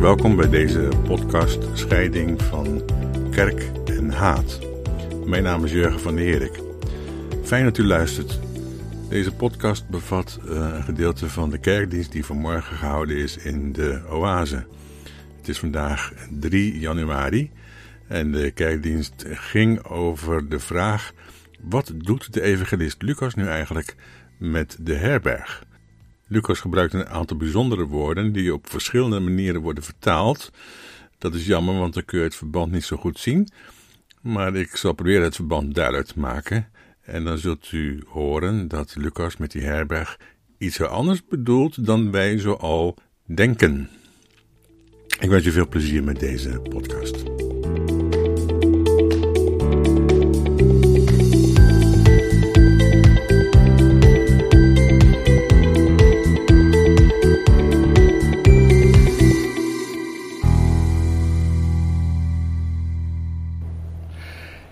Welkom bij deze podcast Scheiding van Kerk en Haat. Mijn naam is Jurgen van der Herik. Fijn dat u luistert. Deze podcast bevat eh, een gedeelte van de kerkdienst die vanmorgen gehouden is in de Oase. Het is vandaag 3 januari en de kerkdienst ging over de vraag: wat doet de evangelist Lucas nu eigenlijk met de herberg? Lucas gebruikt een aantal bijzondere woorden die op verschillende manieren worden vertaald. Dat is jammer, want dan kun je het verband niet zo goed zien. Maar ik zal proberen het verband duidelijk te maken. En dan zult u horen dat Lucas met die herberg iets anders bedoelt dan wij zo al denken. Ik wens je veel plezier met deze podcast.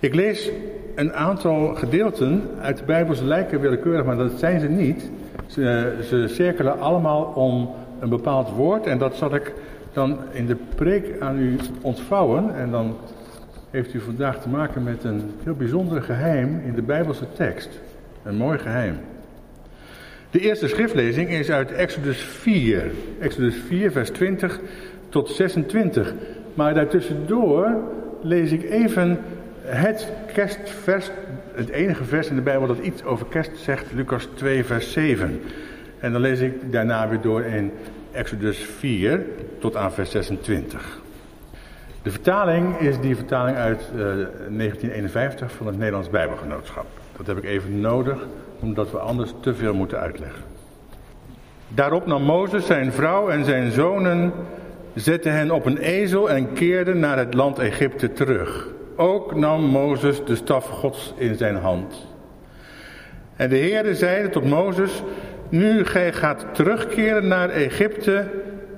Ik lees een aantal gedeelten uit de Bijbel. Ze lijken willekeurig, maar dat zijn ze niet. Ze, ze cirkelen allemaal om een bepaald woord. En dat zal ik dan in de preek aan u ontvouwen. En dan heeft u vandaag te maken met een heel bijzonder geheim in de Bijbelse tekst. Een mooi geheim. De eerste schriftlezing is uit Exodus 4. Exodus 4, vers 20 tot 26. Maar daartussendoor lees ik even het kerstvers, het enige vers in de Bijbel dat iets over kerst zegt, Lucas 2, vers 7. En dan lees ik daarna weer door in Exodus 4 tot aan vers 26. De vertaling is die vertaling uit uh, eh, 1951 van het Nederlands Bijbelgenootschap. Dat heb ik even nodig, omdat we anders te veel moeten uitleggen. Daarop nam Mozes zijn vrouw en zijn zonen, zette hen op een ezel en keerde naar het land Egypte terug. Ook nam Mozes de staf gods in zijn hand. En de Heerde zeide tot Mozes, nu gij gaat terugkeren naar Egypte,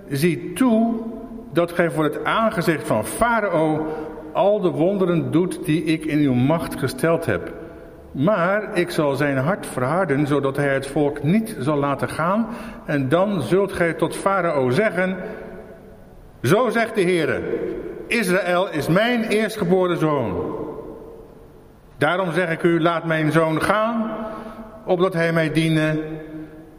zie toe dat gij voor het aangezicht van Farao al de wonderen doet die ik in uw macht gesteld heb. Maar ik zal zijn hart verharden, zodat hij het volk niet zal laten gaan. En dan zult gij tot Farao zeggen, zo zegt de Heere, Israël is mijn eerstgeboren zoon. Daarom zeg ik u, laat mijn zoon gaan, opdat hij mij diene.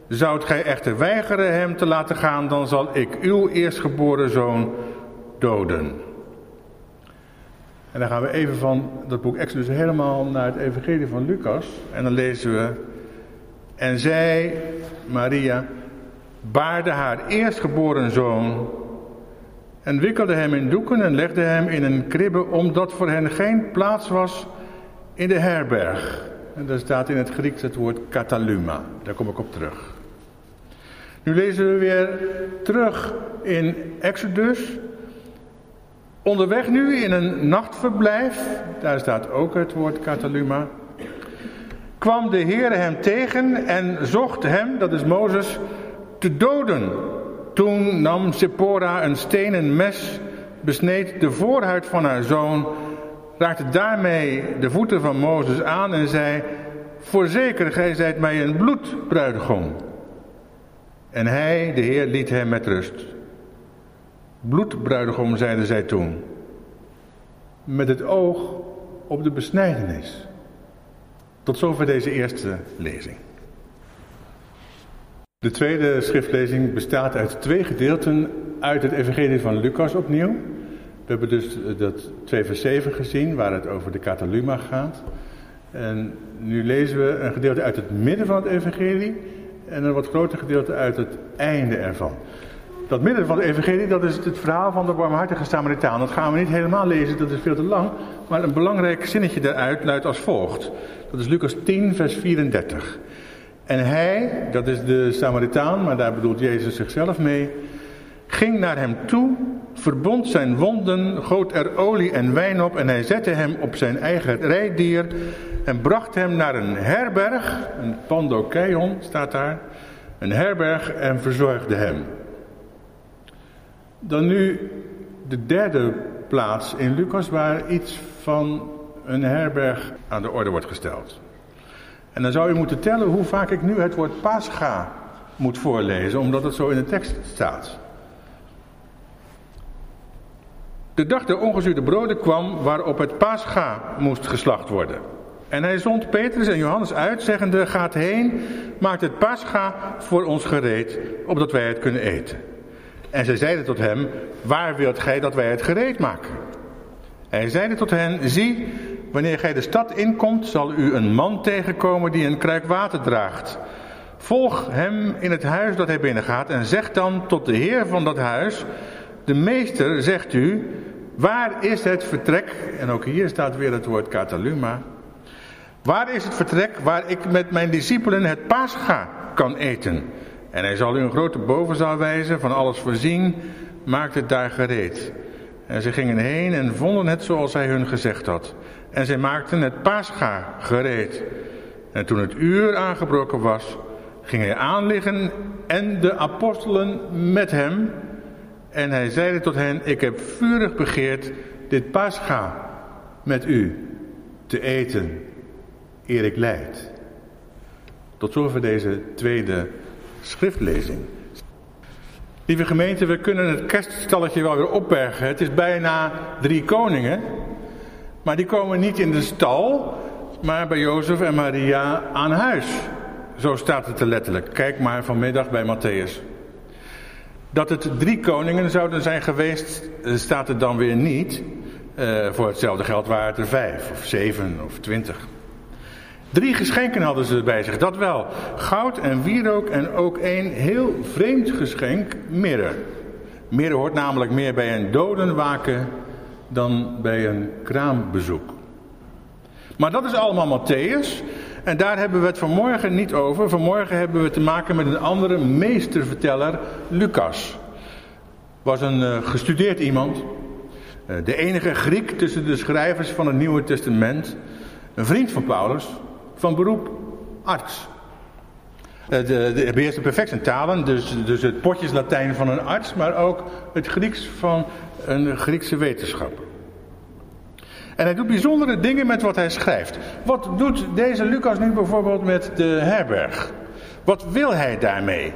Zoudt gij echter weigeren hem te laten gaan, dan zal ik uw eerstgeboren zoon doden. En dan gaan we even van dat boek Exodus helemaal naar het evangelie van Lucas. En dan lezen we, en zij, Maria, baarde haar eerstgeboren zoon en wikkelde hem in doeken en legde hem in een kribbe, omdat voor hen geen plaats was in de herberg. En daar staat in het Grieks het woord kataluma. Daar kom ik op terug. Nu lezen we weer terug in Exodus. Onderweg nu in een nachtverblijf, daar staat ook het woord kataluma, kwam de Heer hem tegen en zocht hem, dat is Mozes, te doden. Toen nam Sephora een stenen mes, besneed de voorhuid van haar zoon, raakte daarmee de voeten van Mozes aan en zei, Voorzeker, gij zijt mij een bloedbruidegom. En hij, de Heer, liet hem met rust. Bloedbruidegom, zeiden zij toen, met het oog op de besnijdenis. Tot zover deze eerste lezing. De tweede schriftlezing bestaat uit twee gedeelten uit het evangelie van Lucas opnieuw. We hebben dus dat 2 vers 7 gezien, waar het over de Cataluma gaat. En nu lezen we een gedeelte uit het midden van het evangelie en een wat groter gedeelte uit het einde ervan. Dat midden van het evangelie, dat is het verhaal van de barmhartige Samaritaan. Dat gaan we niet helemaal lezen, dat is veel te lang. Maar een belangrijk zinnetje daaruit luidt als volgt. Dat is Lucas 10, vers 34. En hij, dat is de Samaritaan, maar daar bedoelt Jezus zichzelf mee, ging naar hem toe, verbond zijn wonden, goot er olie en wijn op en hij zette hem op zijn eigen rijdier en bracht hem naar een herberg, een pandokeion staat daar, een herberg en verzorgde hem. Dan nu de derde plaats in Lucas waar iets van een herberg aan de orde wordt gesteld. En dan zou je moeten tellen hoe vaak ik nu het woord pascha moet voorlezen, omdat het zo in de tekst staat. De dag der ongezuurde broden kwam waarop het pascha moest geslacht worden. En hij zond Petrus en Johannes uit, zeggende, gaat heen, maakt het pascha voor ons gereed, opdat wij het kunnen eten. En zij zeiden tot hem, waar wilt gij dat wij het gereed maken? En hij zeide tot hen, zie, wanneer gij de stad inkomt, zal u een man tegenkomen die een kruik water draagt. Volg hem in het huis dat hij binnengaat en zeg dan tot de heer van dat huis, de meester zegt u, waar is het vertrek, en ook hier staat weer het woord kataluma, waar is het vertrek waar ik met mijn discipelen het paascha kan eten? En hij zal u een grote bovenzaal wijzen, van alles voorzien, maakt het daar gereed. En ze gingen heen en vonden het zoals hij hun gezegd had. En zij maakten het paascha gereed. En toen het uur aangebroken was, ging hij aanliggen en de apostelen met hem. En hij zeide tot hen, ik heb vurig begeerd dit paascha met u te eten, eer ik leid. Tot zover deze tweede schriftlezing. Lieve gemeente, we kunnen het kerststalletje wel weer opbergen. Het is bijna drie koningen. Maar die komen niet in de stal, maar bij Jozef en Maria aan huis. Zo staat het er letterlijk. Kijk maar vanmiddag bij Matthäus. Dat het drie koningen zouden zijn geweest, eh, staat er dan weer niet. Uh, voor hetzelfde geld waren het er vijf, of zeven, of twintig. Drie geschenken hadden ze bij zich, dat wel. Goud en wierook en ook een heel vreemd geschenk, mirre. Mirre hoort namelijk meer bij een dodenwaken dan bij een kraambezoek. Maar dat is allemaal Matthäus. En daar hebben we het vanmorgen niet over. Vanmorgen hebben we te maken met een andere meesterverteller, Lucas. Was een uh, gestudeerd iemand. Uh, de enige Griek tussen de schrijvers van het Nieuwe Testament. Een vriend van Paulus van beroep arts. Eh, de, beheerste perfect zijn talen, dus, dus het potjes Latijn van een arts, maar ook het Grieks van een Griekse wetenschapper. En hij doet bijzondere dingen met wat hij schrijft. Wat doet deze Lucas nu bijvoorbeeld met de herberg? Wat wil hij daarmee?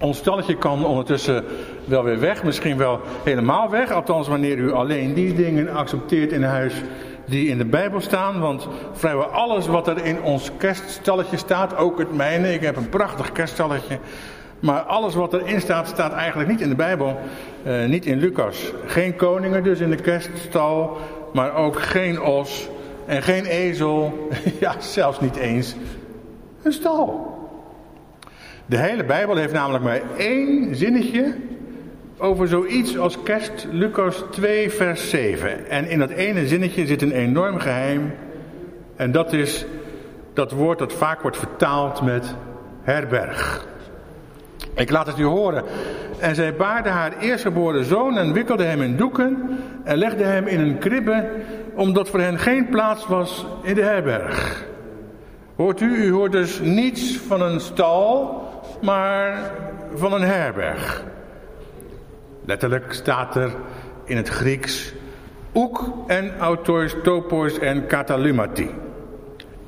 Ons stalletje kan ondertussen wel weer weg, misschien wel helemaal weg. Althans, wanneer u alleen die dingen accepteert in huis die in de Bijbel staan. Want vrijwel alles wat er in ons kerststalletje staat, ook het mijne. Ik heb een prachtig kerststalletje. Maar alles wat erin staat, staat eigenlijk niet in de Bijbel. Uh, niet in Lucas. Geen koningen dus in de kerststal. Maar ook geen os. En geen ezel. ja, zelfs niet eens een stal. De hele Bijbel heeft namelijk maar één zinnetje over zoiets als kerst, Lucas 2, vers 7. En in dat ene zinnetje zit een enorm geheim. En dat is dat woord dat vaak wordt vertaald met herberg. Ik laat het u horen. En zij baarde haar eerstgeboren zoon en wikkelde hem in doeken en legde hem in een kribbe, omdat voor hen geen plaats was in de herberg. Hoort u, u hoort dus niets van een stal, maar van een herberg. Letterlijk staat er in het Grieks oek en autors, topos en katalumati.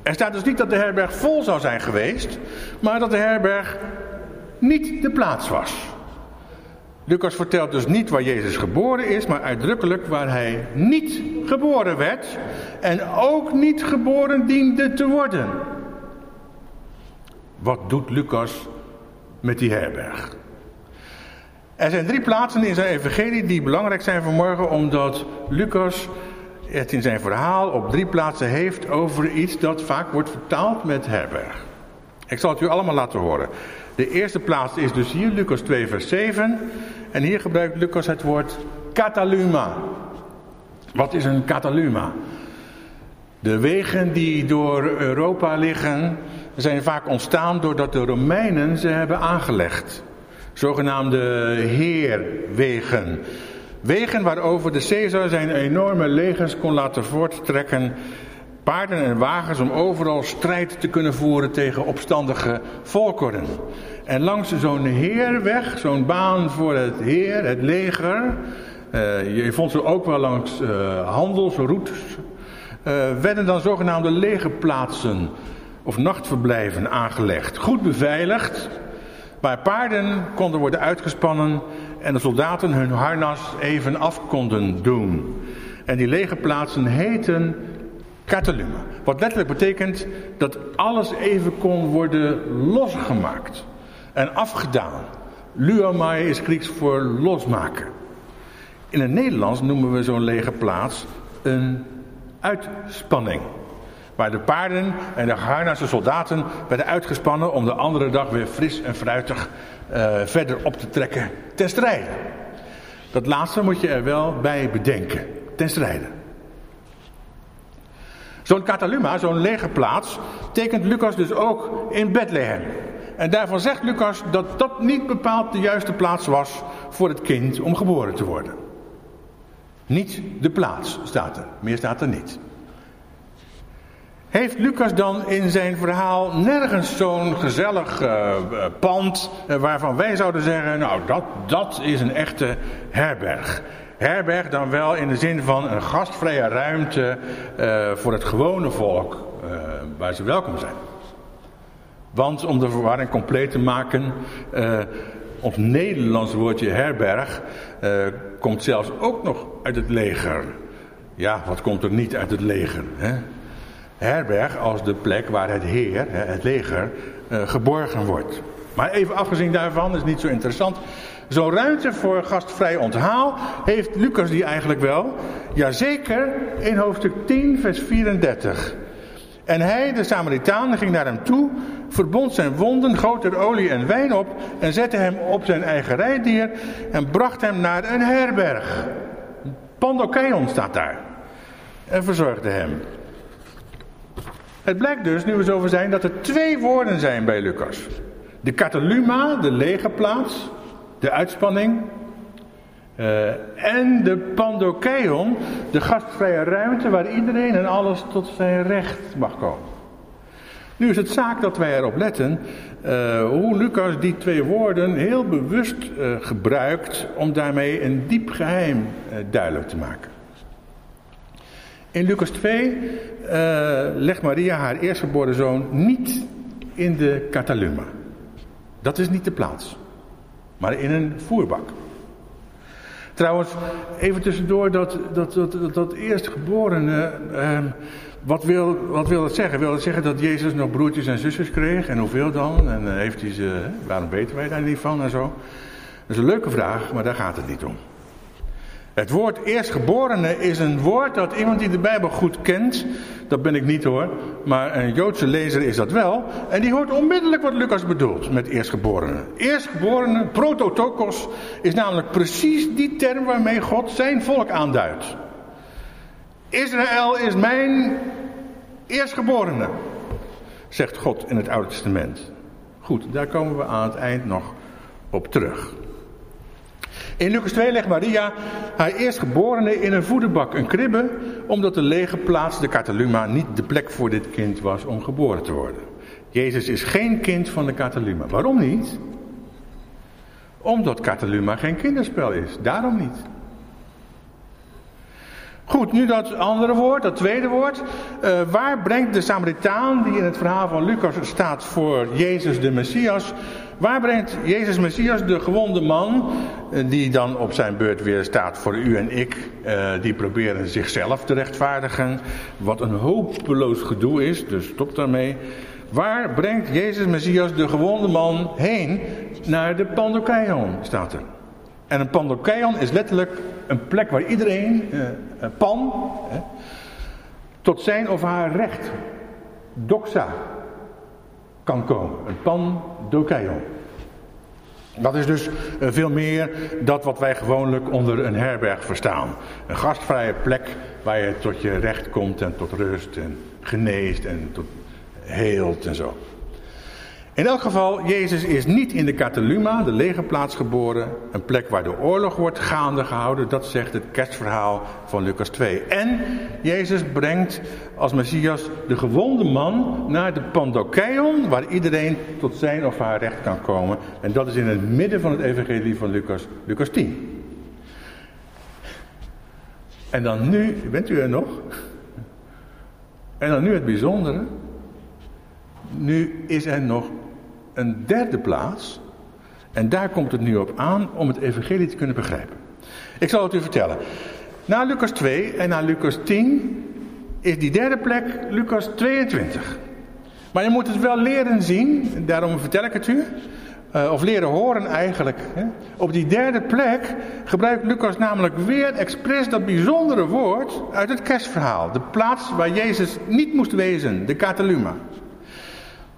Er staat dus niet dat de herberg vol zou zijn geweest, maar dat de herberg niet de plaats was. Lucas vertelt dus niet waar Jezus geboren is, maar uitdrukkelijk waar hij niet geboren werd en ook niet geboren diende te worden. Wat doet Lucas met die herberg? Er zijn drie plaatsen in zijn evangelie die belangrijk zijn vanmorgen, omdat Lucas het in zijn verhaal op drie plaatsen heeft over iets dat vaak wordt vertaald met herberg. Ik zal het u allemaal laten horen. De eerste plaats is dus hier, Lucas 2, vers 7. En hier gebruikt Lucas het woord kataluma. Wat is een kataluma? De wegen die door Europa liggen zijn vaak ontstaan doordat de Romeinen ze hebben aangelegd zogenaamde heerwegen. Wegen waarover de Caesar zijn enorme legers kon laten voorttrekken. Paarden en wagens om overal strijd te kunnen voeren tegen opstandige volkeren. En langs zo'n heerweg, zo'n baan voor het heer, het leger. Uh, je vond ze ook wel langs uh, handelsroutes. Uh, werden dan zogenaamde legerplaatsen of nachtverblijven aangelegd. Goed beveiligd waar paarden konden worden uitgespannen en de soldaten hun harnas even af konden doen. En die lege plaatsen heten Kataluma. Wat letterlijk betekent dat alles even kon worden losgemaakt en afgedaan. Luamai is Grieks voor losmaken. In het Nederlands noemen we zo'n lege plaats een uitspanning. Waar de paarden en de geharnaste soldaten werden uitgespannen om de andere dag weer fris en fruitig uh, verder op te trekken ten strijde. Dat laatste moet je er wel bij bedenken, ten strijde. Zo'n Cataluma, zo'n legerplaats, tekent Lucas dus ook in Bethlehem. En daarvan zegt Lucas dat dat niet bepaald de juiste plaats was voor het kind om geboren te worden. Niet de plaats staat er, meer staat er niet. Heeft Lucas dan in zijn verhaal nergens zo'n gezellig uh, pand uh, waarvan wij zouden zeggen, nou dat, dat is een echte herberg. Herberg dan wel in de zin van een gastvrije ruimte voor het gewone volk waar ze welkom zijn. Want om de verwarring compleet te maken, ons Nederlands woordje herberg komt zelfs ook nog uit het leger. Ja, wat komt er niet uit het leger? Hè? Herberg als de plek waar het heer, het leger, eh, geborgen wordt. Maar even afgezien daarvan, is niet zo interessant. Zo'n ruimte voor gastvrij onthaal heeft Lucas die eigenlijk wel. Jazeker, in hoofdstuk 10, vers 34. En hij, de Samaritaan, ging naar hem toe, verbond zijn wonden, goot er olie en wijn op en zette hem op zijn eigen rijdier en bracht hem naar een herberg. Pandokeon staat daar. En verzorgde hem. Het blijkt dus, nu we zo over zijn, dat er twee woorden zijn bij Lucas. De kataluma, de legerplaats, de uitspanning. Uh, en de pandokeion, de gastvrije ruimte waar iedereen en alles tot zijn recht mag komen. Nu is het zaak dat wij erop letten uh, hoe Lucas die twee woorden heel bewust uh, gebruikt om daarmee een diep geheim duidelijk te maken. In Lucas 2 uh, eh, legt Maria haar eerstgeboren zoon niet in de Cataluma. Dat is niet de plaats, maar in een voerbak. Trouwens, even tussendoor, dat, dat, dat, dat, dat eerstgeborene, uh, wat, wil, wat wil het zeggen? Wil het zeggen dat Jezus nog broertjes en zusjes kreeg? En hoeveel dan? En uh, heeft hij ze, waarom weten wij daar niet van en zo? Dat is een leuke vraag, maar daar gaat het niet om. Het woord eerstgeborene is een woord dat iemand die de Bijbel goed kent, dat ben ik niet hoor, maar een Joodse lezer is dat wel, en die hoort onmiddellijk wat Lucas bedoelt met eerstgeborene. Eerstgeborene, prototokos, is namelijk precies die term waarmee God zijn volk aanduidt. Israël is mijn eerstgeborene, zegt God in het Oude Testament. Goed, daar komen we aan het eind nog op terug. In Lucas 2 legt Maria haar eerstgeborene in een voederbak, een kribbe, omdat de lege plaats, de Cataluma, niet de plek voor dit kind was om geboren te worden. Jezus is geen kind van de Cataluma. Waarom niet? Omdat Cataluma geen kinderspel is. Daarom niet. Goed, nu dat andere woord, dat tweede woord. Uh, waar brengt de Samaritaan, die in het verhaal van Lucas staat voor Jezus de Messias, Waar brengt Jezus Messias de gewonde man, eh, die dan op zijn beurt weer staat voor u en ik, eh, die proberen zichzelf te rechtvaardigen, wat een hopeloos gedoe is, dus stop daarmee. Waar brengt Jezus Messias de gewonde man heen? Naar de Pandokeion, staat er. En een Pandokeion is letterlijk een plek waar iedereen, uh, pan, tot zijn of haar recht, doxa, kan komen. Een pan dokeion. Dat is dus eh, veel meer dat wat wij gewoonlijk onder een herberg verstaan. Een gastvrije plek waar je tot je recht komt en tot rust en geneest en tot heelt en zo. In elk geval, Jezus is niet in de Cataluma, de legerplaats geboren. Een plek waar de oorlog wordt gaande gehouden. Dat zegt het kerstverhaal van Lucas 2. En Jezus brengt als Messias de gewonde man naar de Pandokeion. Waar iedereen tot zijn of haar recht kan komen. En dat is in het midden van het evangelie van Lucas, Lucas 10. En dan nu, bent u er nog? En dan nu het bijzondere. Nu is er nog een derde plaats En daar komt het nu op aan om het evangelie te kunnen begrijpen. Ik zal het u vertellen. Na Lucas 2 en na Lucas 10 is die derde plek Lucas 22. Maar je moet het wel leren zien, daarom vertel ik het u. Uh, of leren horen eigenlijk. Op die derde plek gebruikt Lucas namelijk weer expres dat bijzondere woord uit het kerstverhaal. De plaats waar Jezus niet moest wezen, de Cataluma.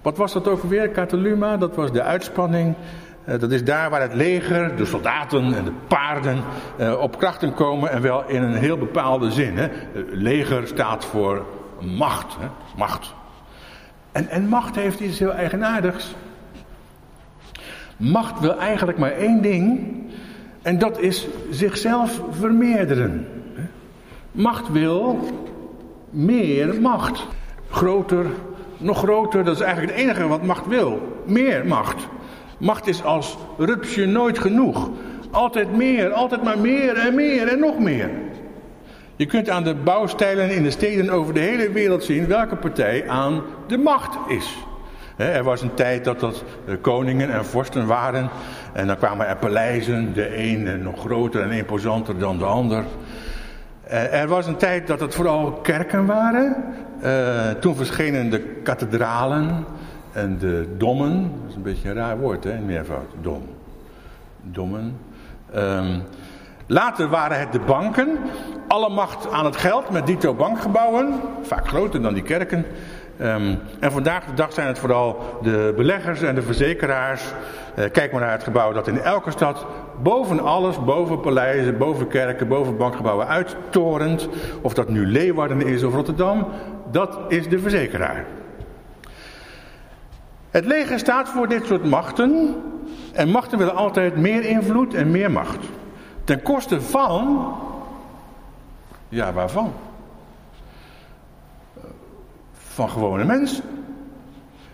Wat was dat ook weer, Cataluma? Dat was de uitspanning. Uh, dat is daar waar het leger, de soldaten en de paarden uh, op krachten komen en wel in een heel bepaalde zin. Hè. leger staat voor macht. Hè. Macht. En, en macht heeft iets heel eigenaardigs. Macht wil eigenlijk maar één ding. En dat is zichzelf vermeerderen. Macht wil meer macht. Groter, nog groter, dat is eigenlijk het enige wat macht wil. Meer macht. Macht is als rupsje nooit genoeg. Altijd meer, altijd maar meer en meer en nog meer. Je kunt aan de bouwstijlen in de steden over de hele wereld zien welke partij aan de macht is. Er was een tijd dat dat eh, koningen en vorsten waren. En dan kwamen er paleizen, de een nog groter en imposanter dan de ander. Eh, er was een tijd dat het vooral kerken waren. Eh, toen verschenen de kathedralen en de dommen. Dat is een beetje een raar woord, hè, meervoud. Dom. Dommen. Um, later waren het de banken. Alle macht aan het geld met dito bankgebouwen. Vaak groter dan die kerken. Um, en vandaag de dag zijn het vooral de beleggers en de verzekeraars. Uh, kijk maar naar het gebouw dat in elke stad boven alles, boven paleizen, boven kerken, boven bankgebouwen uittorent. Of dat nu Leeuwarden is of Rotterdam, dat is de verzekeraar. Het leger staat voor dit soort machten. En machten willen altijd meer invloed en meer macht. Ten koste van. Ja, waarvan? van gewone mensen.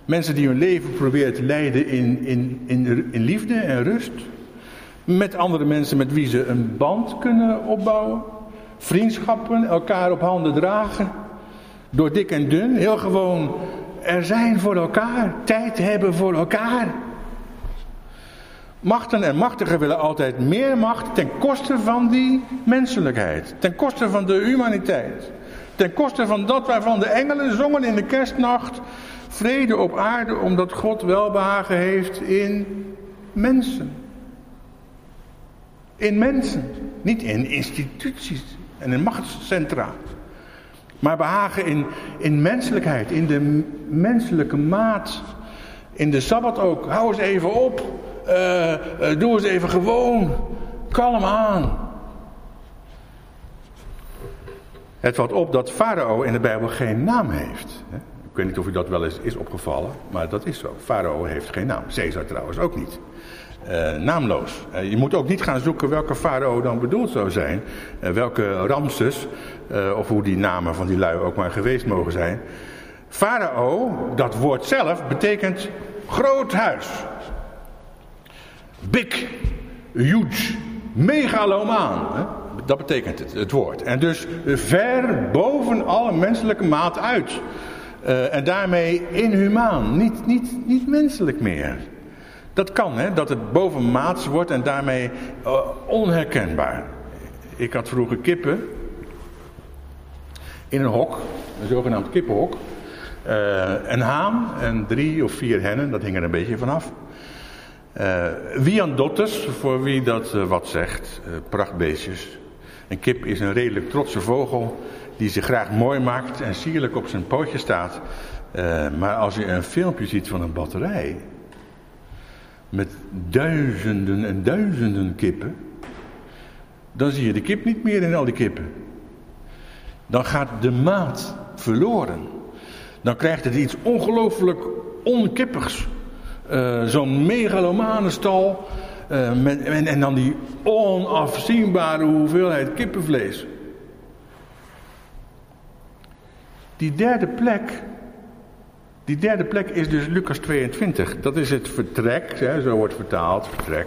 Mensen die hun leven proberen te leiden in, in, in, in liefde en rust. Met andere mensen met wie ze een band kunnen opbouwen. Vriendschappen, elkaar op handen dragen. Door dik en dun, heel gewoon er zijn voor elkaar. Tijd hebben voor elkaar. Machten en machtigen willen altijd meer macht ten koste van die menselijkheid. Ten koste van de humaniteit. Ten koste van dat waarvan de engelen zongen in de kerstnacht. Vrede op aarde omdat God welbehagen heeft in mensen. In mensen. Niet in instituties en in machtscentra. Maar behagen in, in menselijkheid, in de menselijke maat. In de Sabbat ook. Hou eens even op. Uh, uh, doe eens even gewoon. Kalm aan. Het valt op dat Farao in de Bijbel geen naam heeft. Ik weet niet of u dat wel eens is opgevallen, maar dat is zo. Farao heeft geen naam. Caesar trouwens ook niet. Uh, naamloos. Uh, je moet ook niet gaan zoeken welke farao dan bedoeld zou zijn. Uh, welke Ramses, of hoe die namen van die lui ook maar geweest mogen zijn. Farao, dat woord zelf, betekent groot huis. Big, huge, megalomaan. Hè? Dat betekent het, woord. En dus ver boven alle menselijke maat uit. En daarmee inhumaan, niet, niet, niet menselijk meer. Dat kan, hè, dat het bovenmaats wordt en daarmee uh, onherkenbaar. Ik had vroeger kippen in een hok, een zogenaamd kippenhok. Uh, een haan en drie of vier hennen, dat hing er een beetje vanaf. Uh, Wiandottes, voor wie dat wat zegt, prachtbeestjes. Een kip is een redelijk trotse vogel die zich graag mooi maakt en sierlijk op zijn pootje staat. Maar als je een filmpje ziet van een batterij met duizenden en duizenden kippen, dan zie je de kip niet meer in al die kippen. Dan gaat de maat verloren. Dan krijgt het iets ongelooflijk onkippigs. Uh, Zo'n megalomane stal uh, met, en, en, dan die onafzienbare hoeveelheid kippenvlees. Die derde plek, die derde plek is dus Lucas 22. Dat is het vertrek, hè, zo wordt vertaald, vertrek.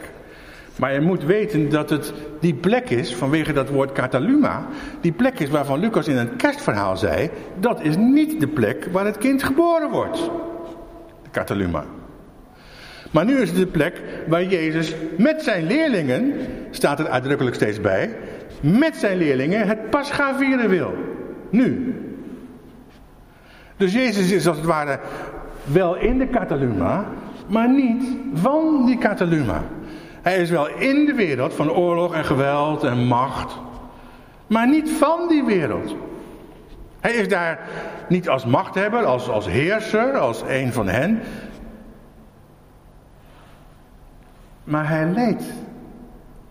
Maar je moet weten dat het die plek is, vanwege dat woord Cataluma, die plek is waarvan Lucas in een kerstverhaal zei, dat is niet de plek waar het kind geboren wordt. De Cataluma. Maar nu is het de plek waar Jezus met zijn leerlingen, staat er uitdrukkelijk steeds bij, met zijn leerlingen het Pascha vieren wil. Nu. Dus Jezus is als het ware wel in de Cataluma, maar niet van die Cataluma. Hij is wel in de wereld van oorlog en geweld en macht, maar niet van die wereld. Hij is daar niet als machthebber, als, als heerser, als een van hen. Maar hij leidt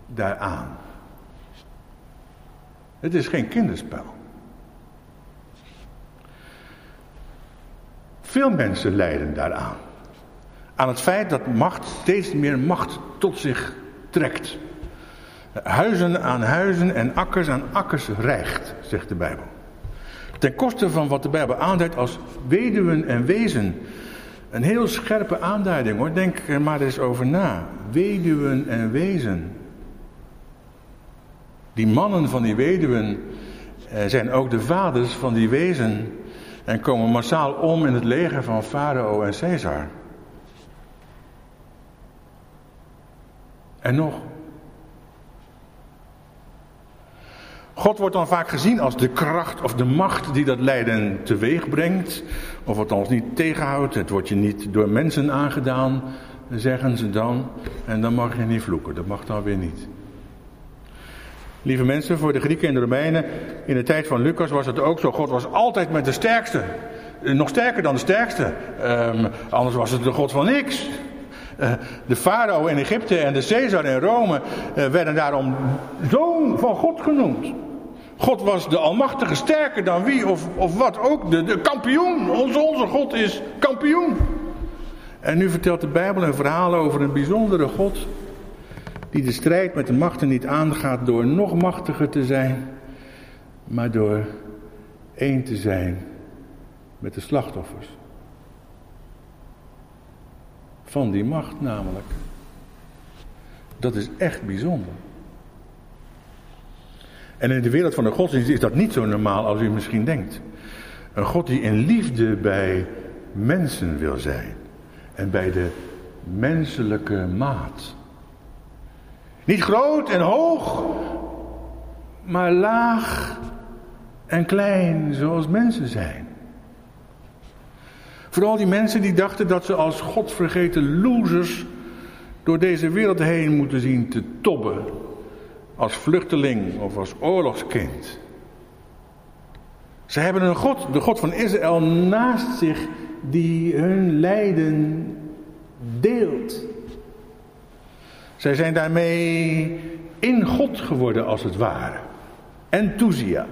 daaraan. Het is geen kinderspel. Veel mensen lijden daaraan. Aan het feit dat macht steeds meer macht tot zich trekt. Huizen aan huizen en akkers aan akkers rijgt, zegt de Bijbel. Ten koste van wat de Bijbel aanduidt als weduwen en wezen. Een heel scherpe aanduiding hoor, denk er maar eens over na. Weduwen en wezen. Die mannen van die weduwen eh, zijn ook de vaders van die wezen. En komen massaal om in het leger van Farao en Caesar. En nog. God wordt dan vaak gezien als de kracht of de macht die dat lijden teweeg brengt. Of althans niet tegenhoudt. Het wordt je niet door mensen aangedaan, zeggen ze dan. En dan mag je niet vloeken. Dat mag dan weer niet. Lieve mensen, voor de Grieken en de Romeinen, in de tijd van Lucas was het ook zo. God was altijd met de sterkste. Nog sterker dan de sterkste. Um, anders was het de God van niks. Uh, de farao in Egypte en de Caesar in Rome uh, werden daarom zoon van God genoemd. God was de Almachtige sterker dan wie of, of wat ook. De, de kampioen. Onze God is kampioen. En nu vertelt de Bijbel een verhaal over een bijzondere God. Die de strijd met de machten niet aangaat door nog machtiger te zijn. Maar door één te zijn met de slachtoffers. Van die macht namelijk. Dat is echt bijzonder. En in de wereld van de godsdienst is dat niet zo normaal als u misschien denkt. Een God die in liefde bij mensen wil zijn. En bij de menselijke maat. Niet groot en hoog, maar laag en klein zoals mensen zijn. Vooral die mensen die dachten dat ze als godvergeten losers door deze wereld heen moeten zien te tobben als vluchteling of als oorlogskind. Ze hebben een God, de God van Israël, naast zich die hun lijden deelt. Zij zijn daarmee in God geworden als het ware. Enthusia.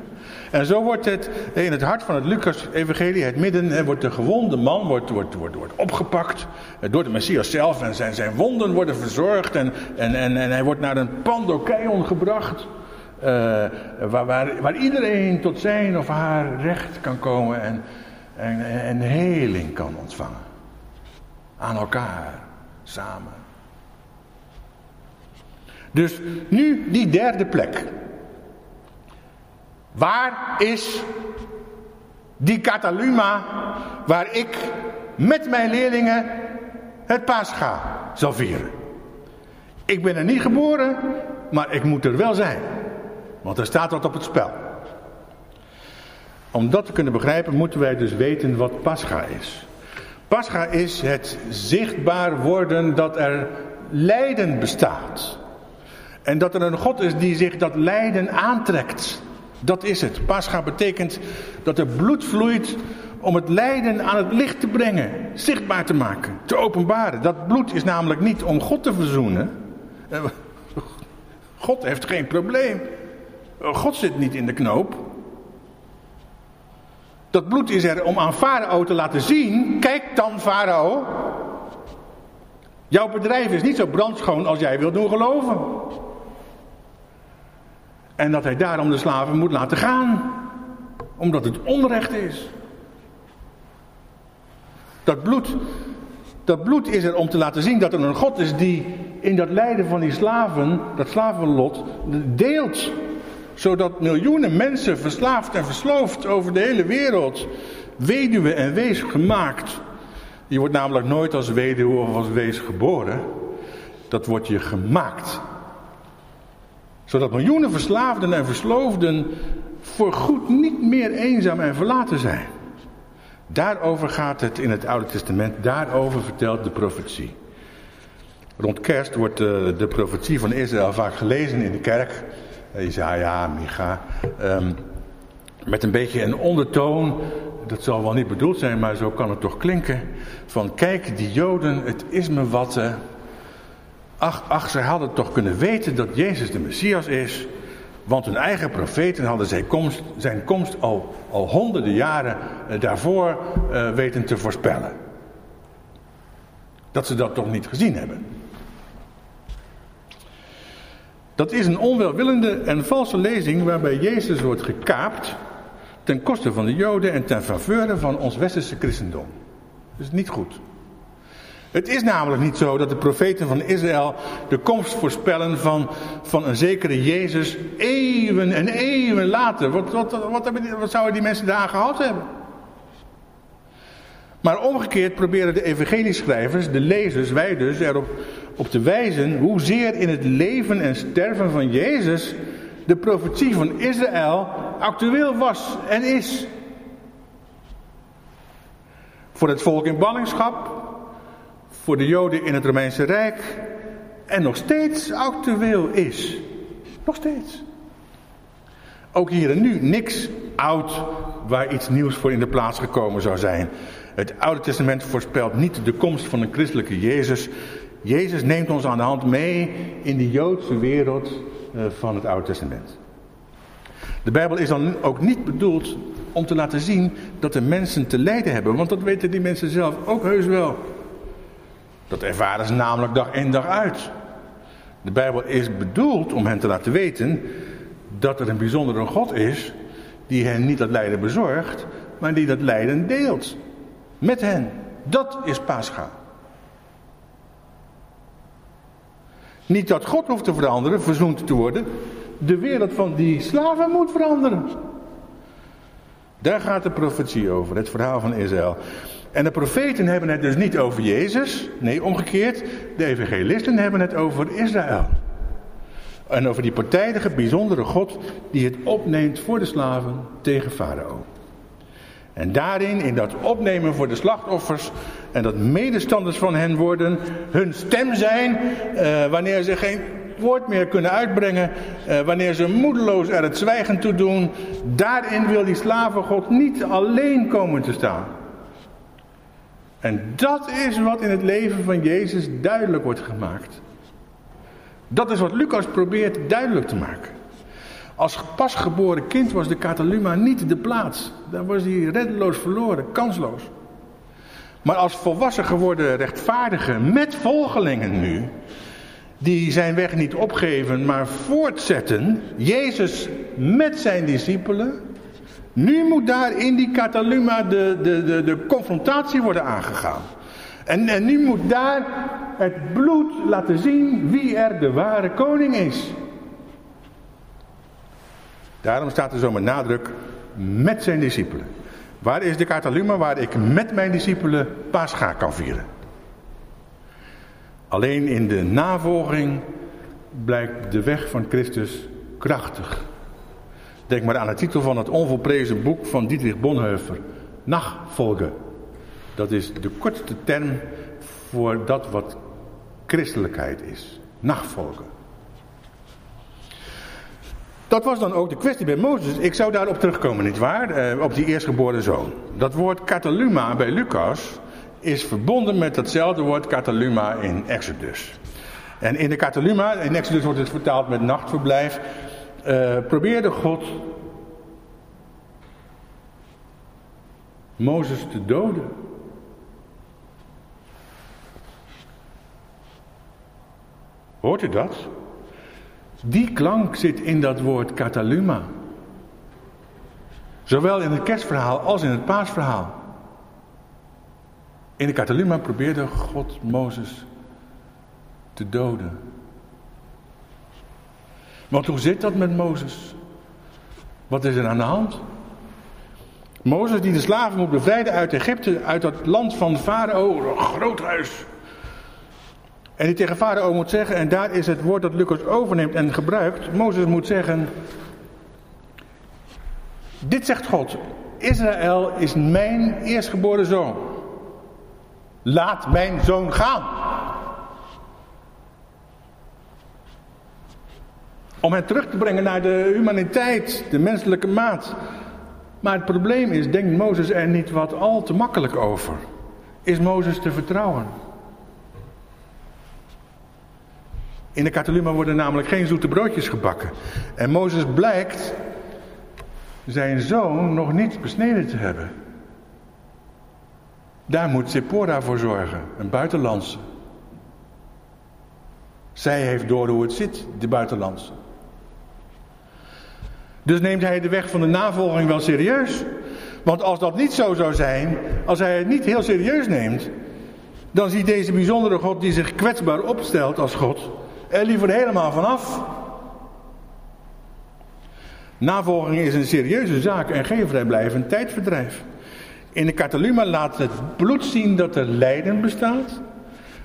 En zo wordt het in het hart van het Lucas-evangelie, het midden, wordt de gewonde man wordt, wordt, wordt, wordt opgepakt door de Messias zelf. En zijn, zijn wonden worden verzorgd en, en, en, en hij wordt naar een pandokeion gebracht. Uh, waar, waar, waar, iedereen tot zijn of haar recht kan komen en, en, en heling kan ontvangen. Aan elkaar, samen. Dus nu die derde plek. Waar is die Cataluma waar ik met mijn leerlingen het Pascha zal vieren? Ik ben er niet geboren, maar ik moet er wel zijn. Want er staat wat op het spel. Om dat te kunnen begrijpen moeten wij dus weten wat Pascha is. Pascha is het zichtbaar worden dat er lijden bestaat. En dat er een God is die zich dat lijden aantrekt. Dat is het. Pascha betekent dat er bloed vloeit om het lijden aan het licht te brengen, zichtbaar te maken, te openbaren. Dat bloed is namelijk niet om God te verzoenen. Eh, God heeft geen probleem. God zit niet in de knoop. Dat bloed is er om aan Farao te laten zien. Kijk dan, Farao. Jouw bedrijf is niet zo brandschoon als jij wilt doen geloven. En dat hij daarom de slaven moet laten gaan. Omdat het onrecht is. Dat bloed, dat bloed is er om te laten zien dat er een God is die in dat lijden van die slaven, dat slavenlot, deelt. Zodat miljoenen mensen verslaafd en versloofd over de hele wereld, weduwe en wees gemaakt, Je wordt namelijk nooit als weduwe of als wees geboren. Dat wordt je gemaakt. Zodat miljoenen verslaafden en versloofden voorgoed niet meer eenzaam en verlaten zijn. Daarover gaat het in het Oude Testament, daarover vertelt de profetie. Rond kerst wordt de, de profetie van Israël vaak gelezen in de kerk. Isaiah, Micha. Um, met een beetje een ondertoon, dat zal wel niet bedoeld zijn, maar zo kan het toch klinken. Van kijk, die Joden, het is me wat. Ach, ach, ze hadden toch kunnen weten dat Jezus de Messias is. Want hun eigen profeten hadden zijn komst, zijn komst al, al honderden jaren uh, daarvoor uh, weten te voorspellen. Dat ze dat toch niet gezien hebben. Dat is een onwelwillende en valse lezing waarbij Jezus wordt gekaapt ten koste van de Joden en ten faveur van ons westerse christendom. Dat is niet goed. Het is namelijk niet zo dat de profeten van Israël de komst voorspellen van, van een zekere Jezus eeuwen en eeuwen later. Wat, wat, wat, wat zouden die mensen daar gehad hebben? Maar omgekeerd proberen de evangelieschrijvers, de lezers, wij dus, erop op te wijzen hoezeer in het leven en sterven van Jezus de profetie van Israël actueel was en is. Voor het volk in ballingschap, voor de Joden in het Romeinse Rijk en nog steeds actueel is. Nog steeds. Ook hier en nu niks oud waar iets nieuws voor in de plaats gekomen zou zijn. Het Oude Testament voorspelt niet de komst van een christelijke Jezus. Jezus neemt ons aan de hand mee in de Joodse wereld eh, van het Oude Testament. De Bijbel is dan ook niet bedoeld om te laten zien dat de mensen te lijden hebben, want dat weten die mensen zelf ook heus wel. Dat ervaren ze namelijk dag in dag uit. De Bijbel is bedoeld om hen te laten weten dat er een bijzondere God is die hen niet dat lijden bezorgt, maar die dat lijden deelt met hen. Dat is Pascha. Niet dat God hoeft te veranderen, verzoend te worden. De wereld van die slaven moet veranderen. Daar gaat de profetie over, het verhaal van Israël. En de profeten hebben het dus niet over Jezus. Nee, omgekeerd. De evangelisten hebben het over Israël. En over die partijdige, bijzondere God die het opneemt voor de slaven tegen Farao. En daarin, in dat opnemen voor de slachtoffers en dat medestanders van hen worden, hun stem zijn, uh, wanneer ze geen woord meer kunnen uitbrengen, uh, wanneer ze moedeloos er het zwijgen toe doen, daarin wil die slavengod niet alleen komen te staan. En dat is wat in het leven van Jezus duidelijk wordt gemaakt. Dat is wat Lucas probeert duidelijk te maken. Als pasgeboren kind was de Cataluma niet de plaats. Daar was hij reddeloos verloren, kansloos. Maar als volwassen geworden rechtvaardige met volgelingen nu, die zijn weg niet opgeven, maar voortzetten, Jezus met zijn discipelen, nu moet daar in die Cataluma de, de, de, de confrontatie worden aangegaan. En, nu moet daar het bloed laten zien wie er de ware koning is. Daarom staat er zo met nadruk met zijn discipelen. Waar is de Cataluma waar ik met mijn discipelen Pascha kan vieren? Alleen in de navolging blijkt de weg van Christus krachtig. Denk maar aan de titel van het onvolprezen boek van Dietrich Bonhoeffer. Nachfolgen. Dat is de kortste term voor dat wat christelijkheid is. Nachfolgen. Dat was dan ook de kwestie bij Mozes. Ik zou daarop terugkomen, nietwaar? Eh, op die eerstgeboren zoon. Dat woord kataluma bij Lucas is verbonden met datzelfde woord kataluma in Exodus. En in de kataluma, in Exodus wordt het vertaald met nachtverblijf, uh, probeerde God Mozes te doden. Hoort u dat? Die klank zit in dat woord kataluma. Zowel in het kerstverhaal als in het paasverhaal. In de kataluma probeerde God Mozes te doden. Want hoe zit dat met Mozes? Wat is er aan de hand? Mozes die de slaven moet bevrijden uit Egypte, uit dat land van Farao, groot huis. En die tegen Farao moet zeggen, en daar is het woord dat Lucas overneemt en gebruikt. Mozes moet zeggen, dit zegt God, Israël is mijn eerstgeboren zoon. Laat mijn zoon gaan. Om hen terug te brengen naar de humaniteit, de menselijke maat. Maar het probleem is, denkt Mozes er niet wat al te makkelijk over? Is Mozes te vertrouwen? In de Kataluma worden namelijk geen zoete broodjes gebakken. En Mozes blijkt zijn zoon nog niet besneden te hebben. Daar moet Sephora voor zorgen, een buitenlandse. Zij heeft door hoe het zit, de buitenlandse. Dus neemt hij de weg van de navolging wel serieus. Want als dat niet zo zou zijn, als hij het niet heel serieus neemt, dan ziet deze bijzondere God die zich kwetsbaar opstelt als God, er liever helemaal vanaf. Navolging is een serieuze zaak en geen vrijblijvend tijdverdrijf. In de Cataluma laat het bloed zien dat er lijden bestaat.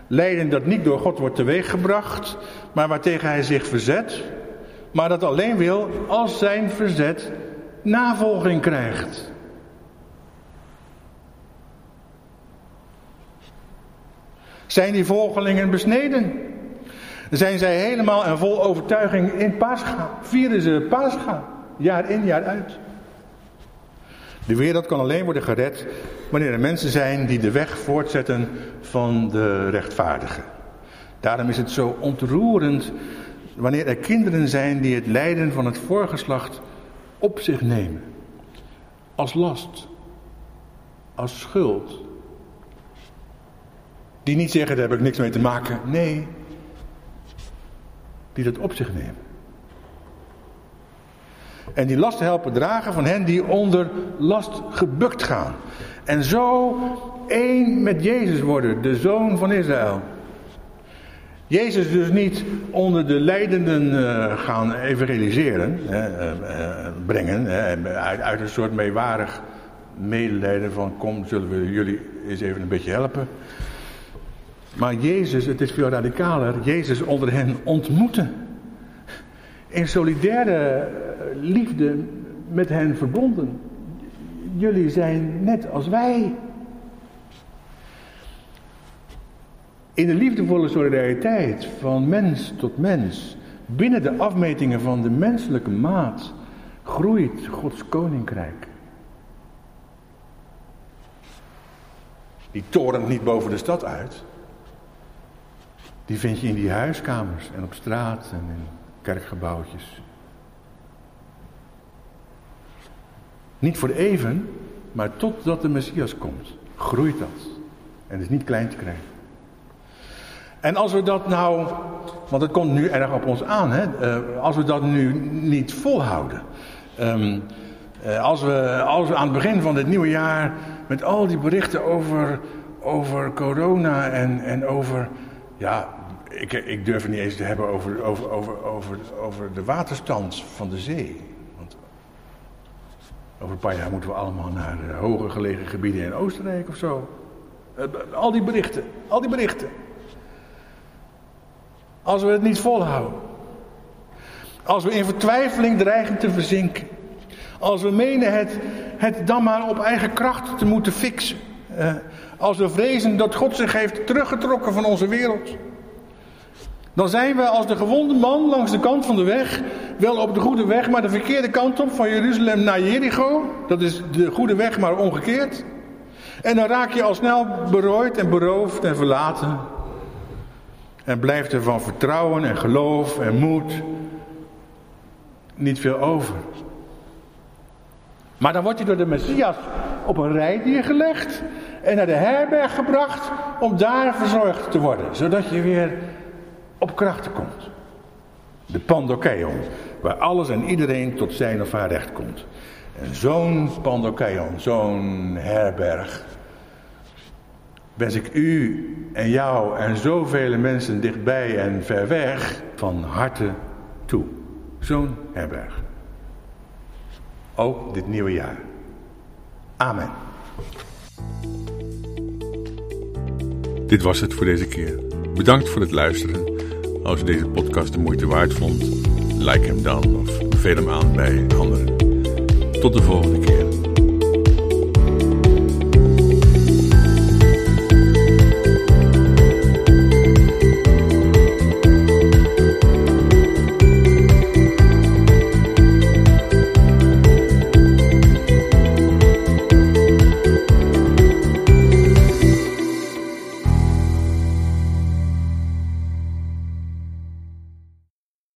Lijden dat niet door God wordt teweeggebracht, maar waartegen hij zich verzet. Maar dat alleen wil als zijn verzet navolging krijgt. Zijn die volgelingen besneden? Zijn zij helemaal en vol overtuiging in Pascha? Vieren ze Pascha? Jaar in, jaar uit. De wereld kan alleen worden gered wanneer er mensen zijn die de weg voortzetten van de rechtvaardigen. Daarom is het zo ontroerend wanneer er kinderen zijn die het lijden van het voorgeslacht op zich nemen. Als last, als schuld. Die niet zeggen, daar heb ik niks mee te maken. Nee, die dat op zich nemen. En die last helpen dragen van hen die onder last gebukt gaan. En zo één met Jezus worden, de zoon van Israël. Jezus dus niet onder de leidenden uh, gaan evangeliseren, uh, uh, brengen, uit, uit, een soort meewarig medelijden van kom zullen we jullie eens even een beetje helpen. Maar Jezus, het is veel radicaler, Jezus onder hen ontmoeten. In solidaire liefde met hen verbonden. Jullie zijn net als wij. In de liefdevolle solidariteit van mens tot mens, binnen de afmetingen van de menselijke maat, groeit Gods koninkrijk. Die torent niet boven de stad uit. Die vind je in die huiskamers en op straat en in kerkgebouwtjes. Niet voor even, maar totdat de Messias komt, groeit dat. En is niet klein te krijgen. En als we dat nou, want het komt nu erg op ons aan, hè, uh, als we dat nu niet volhouden. Um, uh, als, we, als we aan het begin van dit nieuwe jaar met al die berichten over, over corona en, en over, ja, ik, ik durf het niet eens te hebben over, over, over, over, over de waterstand van de zee. Want over een paar jaar moeten we allemaal naar hoger gelegen gebieden in Oostenrijk of zo. Al die berichten, al die berichten. Als we het niet volhouden. Als we in vertwijfeling dreigen te verzinken. Als we menen het, het dan maar op eigen kracht te moeten fixen. Uh, als we vrezen dat God zich heeft teruggetrokken van onze wereld. Dan zijn we als de gewonde man langs de kant van de weg. Wel op de goede weg, maar de verkeerde kant op. Van Jeruzalem naar Jericho. Dat is de goede weg, maar omgekeerd. En dan raak je al snel berooid en beroofd en verlaten. En blijft er van vertrouwen en geloof en moed niet veel over. Maar dan wordt hij door de Messias op een rijdier gelegd en naar de herberg gebracht om daar verzorgd te worden. Zodat je weer op krachten komt. De pandokeion, waar alles en iedereen tot zijn of haar recht komt. En zo'n pandokeion, zo'n herberg, wens ik u en jou en zoveel mensen dichtbij en ver weg van harte toe. Zo'n herberg. Ook dit nieuwe jaar. Amen. Dit was het voor deze keer. Bedankt voor het luisteren. Als u deze podcast de moeite waard vond, like hem dan of beveel hem aan bij anderen. Tot de volgende keer.